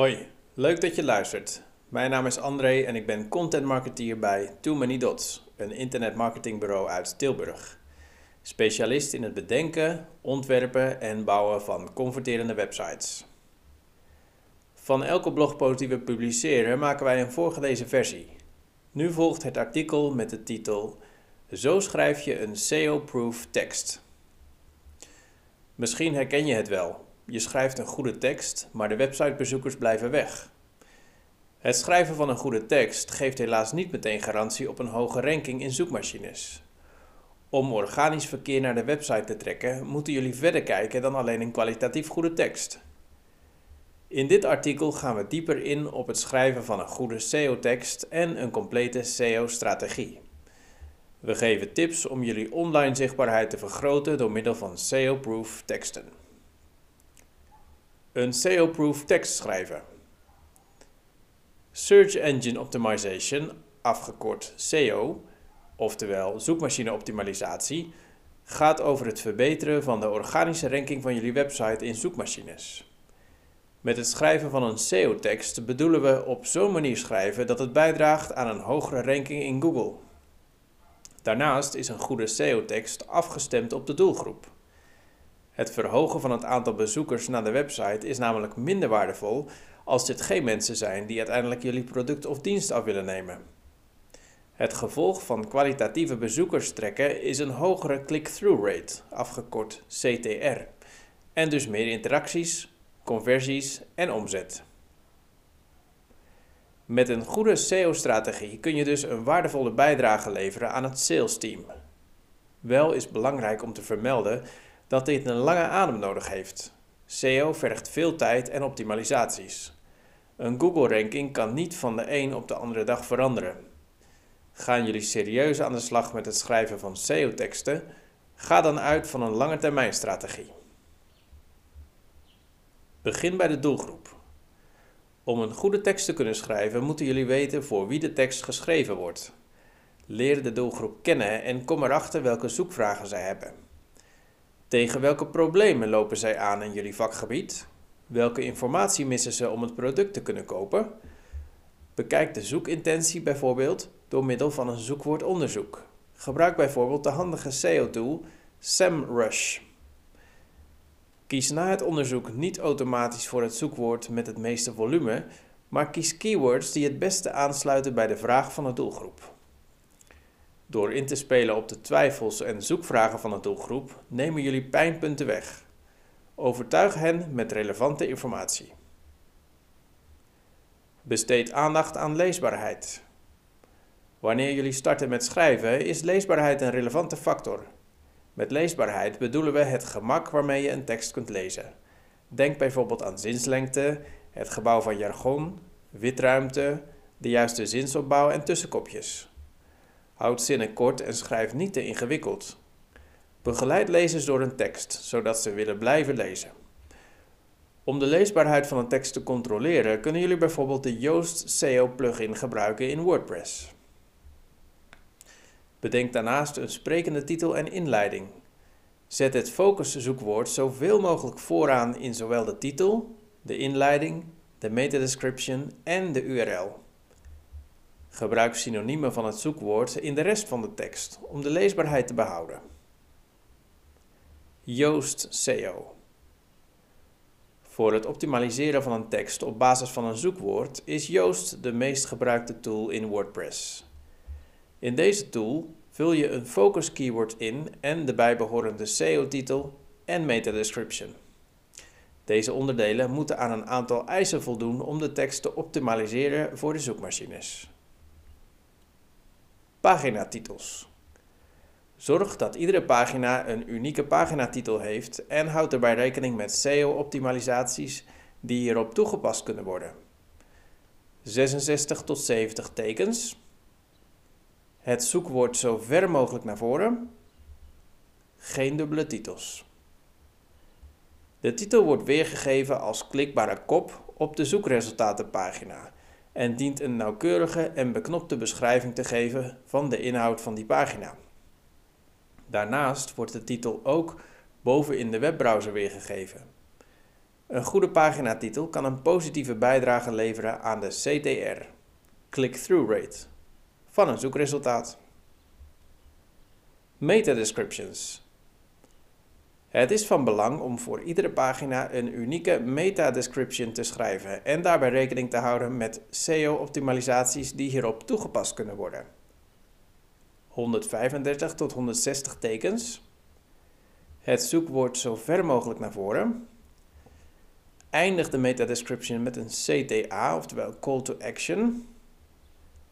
Hoi, leuk dat je luistert. Mijn naam is André en ik ben content marketeer bij Too Many Dots, een internetmarketingbureau uit Tilburg. Specialist in het bedenken, ontwerpen en bouwen van converterende websites. Van elke blogpost die we publiceren maken wij een voorgelezen versie. Nu volgt het artikel met de titel Zo schrijf je een SEO-proof tekst. Misschien herken je het wel. Je schrijft een goede tekst, maar de websitebezoekers blijven weg. Het schrijven van een goede tekst geeft helaas niet meteen garantie op een hoge ranking in zoekmachines. Om organisch verkeer naar de website te trekken, moeten jullie verder kijken dan alleen een kwalitatief goede tekst. In dit artikel gaan we dieper in op het schrijven van een goede SEO-tekst en een complete SEO-strategie. We geven tips om jullie online zichtbaarheid te vergroten door middel van SEO-proof teksten. Een SEO-proof tekst schrijven. Search Engine Optimization, afgekort SEO, oftewel zoekmachine optimalisatie, gaat over het verbeteren van de organische ranking van jullie website in zoekmachines. Met het schrijven van een SEO-tekst bedoelen we op zo'n manier schrijven dat het bijdraagt aan een hogere ranking in Google. Daarnaast is een goede SEO-tekst afgestemd op de doelgroep. Het verhogen van het aantal bezoekers naar de website is namelijk minder waardevol als dit geen mensen zijn die uiteindelijk jullie product of dienst af willen nemen. Het gevolg van kwalitatieve bezoekers trekken is een hogere click-through rate, afgekort CTR, en dus meer interacties, conversies en omzet. Met een goede SEO-strategie kun je dus een waardevolle bijdrage leveren aan het sales team. Wel is belangrijk om te vermelden dat dit een lange adem nodig heeft. SEO vergt veel tijd en optimalisaties. Een Google-ranking kan niet van de een op de andere dag veranderen. Gaan jullie serieus aan de slag met het schrijven van SEO-teksten? Ga dan uit van een lange termijn strategie. Begin bij de doelgroep. Om een goede tekst te kunnen schrijven, moeten jullie weten voor wie de tekst geschreven wordt. Leer de doelgroep kennen en kom erachter welke zoekvragen zij hebben. Tegen welke problemen lopen zij aan in jullie vakgebied? Welke informatie missen ze om het product te kunnen kopen? Bekijk de zoekintentie bijvoorbeeld door middel van een zoekwoordonderzoek. Gebruik bijvoorbeeld de handige SEO-tool SEMrush. Kies na het onderzoek niet automatisch voor het zoekwoord met het meeste volume, maar kies keywords die het beste aansluiten bij de vraag van de doelgroep. Door in te spelen op de twijfels en zoekvragen van de doelgroep nemen jullie pijnpunten weg. Overtuig hen met relevante informatie. Besteed aandacht aan leesbaarheid. Wanneer jullie starten met schrijven, is leesbaarheid een relevante factor. Met leesbaarheid bedoelen we het gemak waarmee je een tekst kunt lezen. Denk bijvoorbeeld aan zinslengte, het gebouw van jargon, witruimte, de juiste zinsopbouw en tussenkopjes. Houd zinnen kort en schrijf niet te ingewikkeld. Begeleid lezers door een tekst, zodat ze willen blijven lezen. Om de leesbaarheid van een tekst te controleren, kunnen jullie bijvoorbeeld de Yoast SEO plugin gebruiken in WordPress. Bedenk daarnaast een sprekende titel en inleiding. Zet het focuszoekwoord zoveel mogelijk vooraan in zowel de titel, de inleiding, de meta-description en de URL. Gebruik synoniemen van het zoekwoord in de rest van de tekst om de leesbaarheid te behouden. Yoast SEO. Voor het optimaliseren van een tekst op basis van een zoekwoord is Yoast de meest gebruikte tool in WordPress. In deze tool vul je een focus keyword in en de bijbehorende SEO-titel en meta-description. Deze onderdelen moeten aan een aantal eisen voldoen om de tekst te optimaliseren voor de zoekmachines. Paginatitels. Zorg dat iedere pagina een unieke paginatitel heeft en houd erbij rekening met SEO-optimalisaties die hierop toegepast kunnen worden. 66 tot 70 tekens. Het zoekwoord zo ver mogelijk naar voren. Geen dubbele titels. De titel wordt weergegeven als klikbare kop op de zoekresultatenpagina en dient een nauwkeurige en beknopte beschrijving te geven van de inhoud van die pagina. Daarnaast wordt de titel ook boven in de webbrowser weergegeven. Een goede paginatitel kan een positieve bijdrage leveren aan de CTR, click-through rate, van een zoekresultaat. Meta-descriptions. Het is van belang om voor iedere pagina een unieke meta-description te schrijven en daarbij rekening te houden met SEO-optimalisaties die hierop toegepast kunnen worden. 135 tot 160 tekens. Het zoekwoord zo ver mogelijk naar voren. Eindig de meta-description met een CTA, oftewel Call to Action.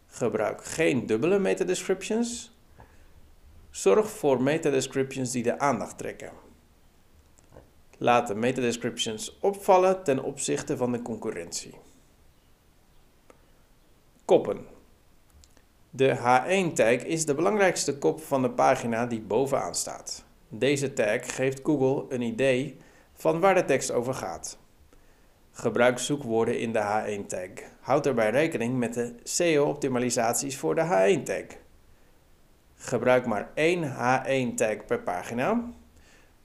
Gebruik geen dubbele meta-descriptions. Zorg voor meta-descriptions die de aandacht trekken. Laat de meta-descriptions opvallen ten opzichte van de concurrentie. Koppen. De H1-tag is de belangrijkste kop van de pagina die bovenaan staat. Deze tag geeft Google een idee van waar de tekst over gaat. Gebruik zoekwoorden in de H1-tag. Houd erbij rekening met de SEO-optimalisaties voor de H1-tag. Gebruik maar één H1-tag per pagina.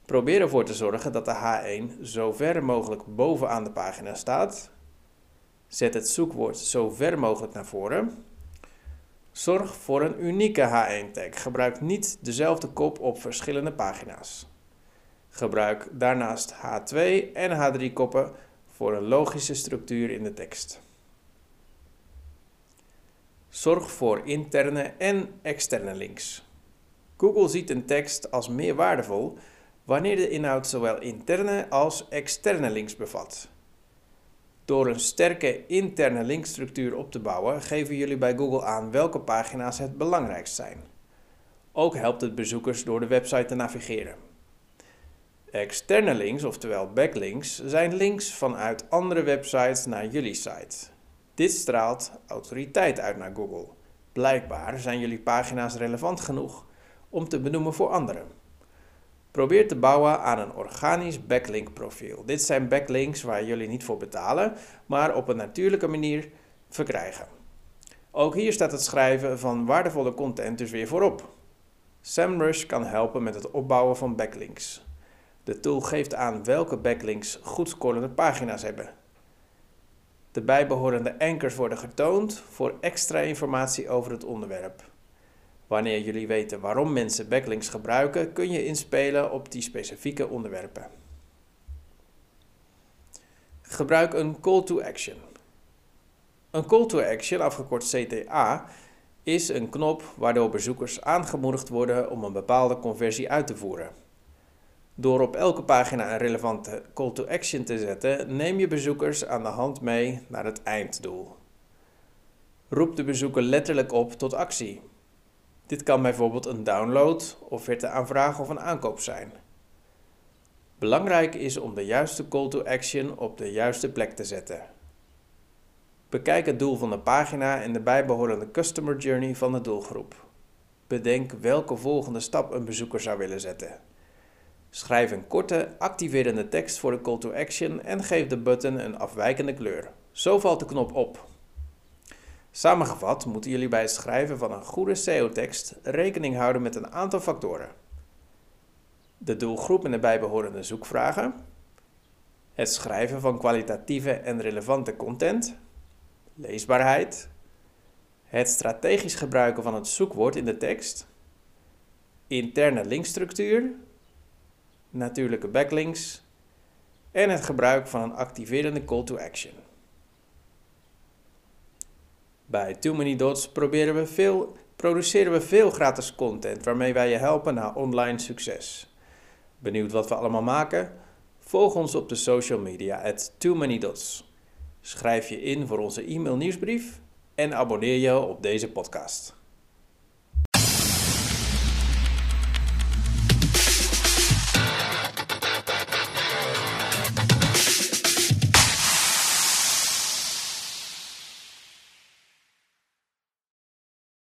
Probeer ervoor te zorgen dat de H1 zo ver mogelijk bovenaan de pagina staat. Zet het zoekwoord zo ver mogelijk naar voren. Zorg voor een unieke H1-tag. Gebruik niet dezelfde kop op verschillende pagina's. Gebruik daarnaast H2 en H3 koppen voor een logische structuur in de tekst. Zorg voor interne en externe links. Google ziet een tekst als meer waardevol wanneer de inhoud zowel interne als externe links bevat. Door een sterke interne linkstructuur op te bouwen, geven jullie bij Google aan welke pagina's het belangrijkst zijn. Ook helpt het bezoekers door de website te navigeren. Externe links, oftewel backlinks, zijn links vanuit andere websites naar jullie site. Dit straalt autoriteit uit naar Google. Blijkbaar zijn jullie pagina's relevant genoeg om te benoemen voor anderen. Probeer te bouwen aan een organisch backlink profiel. Dit zijn backlinks waar jullie niet voor betalen, maar op een natuurlijke manier verkrijgen. Ook hier staat het schrijven van waardevolle content dus weer voorop. SEMrush kan helpen met het opbouwen van backlinks. De tool geeft aan welke backlinks goed scorende pagina's hebben. De bijbehorende anchors worden getoond voor extra informatie over het onderwerp. Wanneer jullie weten waarom mensen backlinks gebruiken, kun je inspelen op die specifieke onderwerpen. Gebruik een call to action. Een call to action, afgekort CTA, is een knop waardoor bezoekers aangemoedigd worden om een bepaalde conversie uit te voeren. Door op elke pagina een relevante call to action te zetten, neem je bezoekers aan de hand mee naar het einddoel. Roep de bezoeker letterlijk op tot actie. Dit kan bijvoorbeeld een download, offerte-aanvraag of een aankoop zijn. Belangrijk is om de juiste call to action op de juiste plek te zetten. Bekijk het doel van de pagina en de bijbehorende customer journey van de doelgroep. Bedenk welke volgende stap een bezoeker zou willen zetten. Schrijf een korte, activerende tekst voor de call to action en geef de button een afwijkende kleur. Zo valt de knop op. Samengevat moeten jullie bij het schrijven van een goede SEO-tekst rekening houden met een aantal factoren. De doelgroep en de bijbehorende zoekvragen, het schrijven van kwalitatieve en relevante content, leesbaarheid, het strategisch gebruiken van het zoekwoord in de tekst, interne linkstructuur, natuurlijke backlinks. En het gebruik van een activerende call to action. Bij Too Many Dots proberen we veel, produceren we veel gratis content waarmee wij je helpen naar online succes. Benieuwd wat we allemaal maken? Volg ons op de social media at Too Many Dots. Schrijf je in voor onze e-mail nieuwsbrief en abonneer je op deze podcast.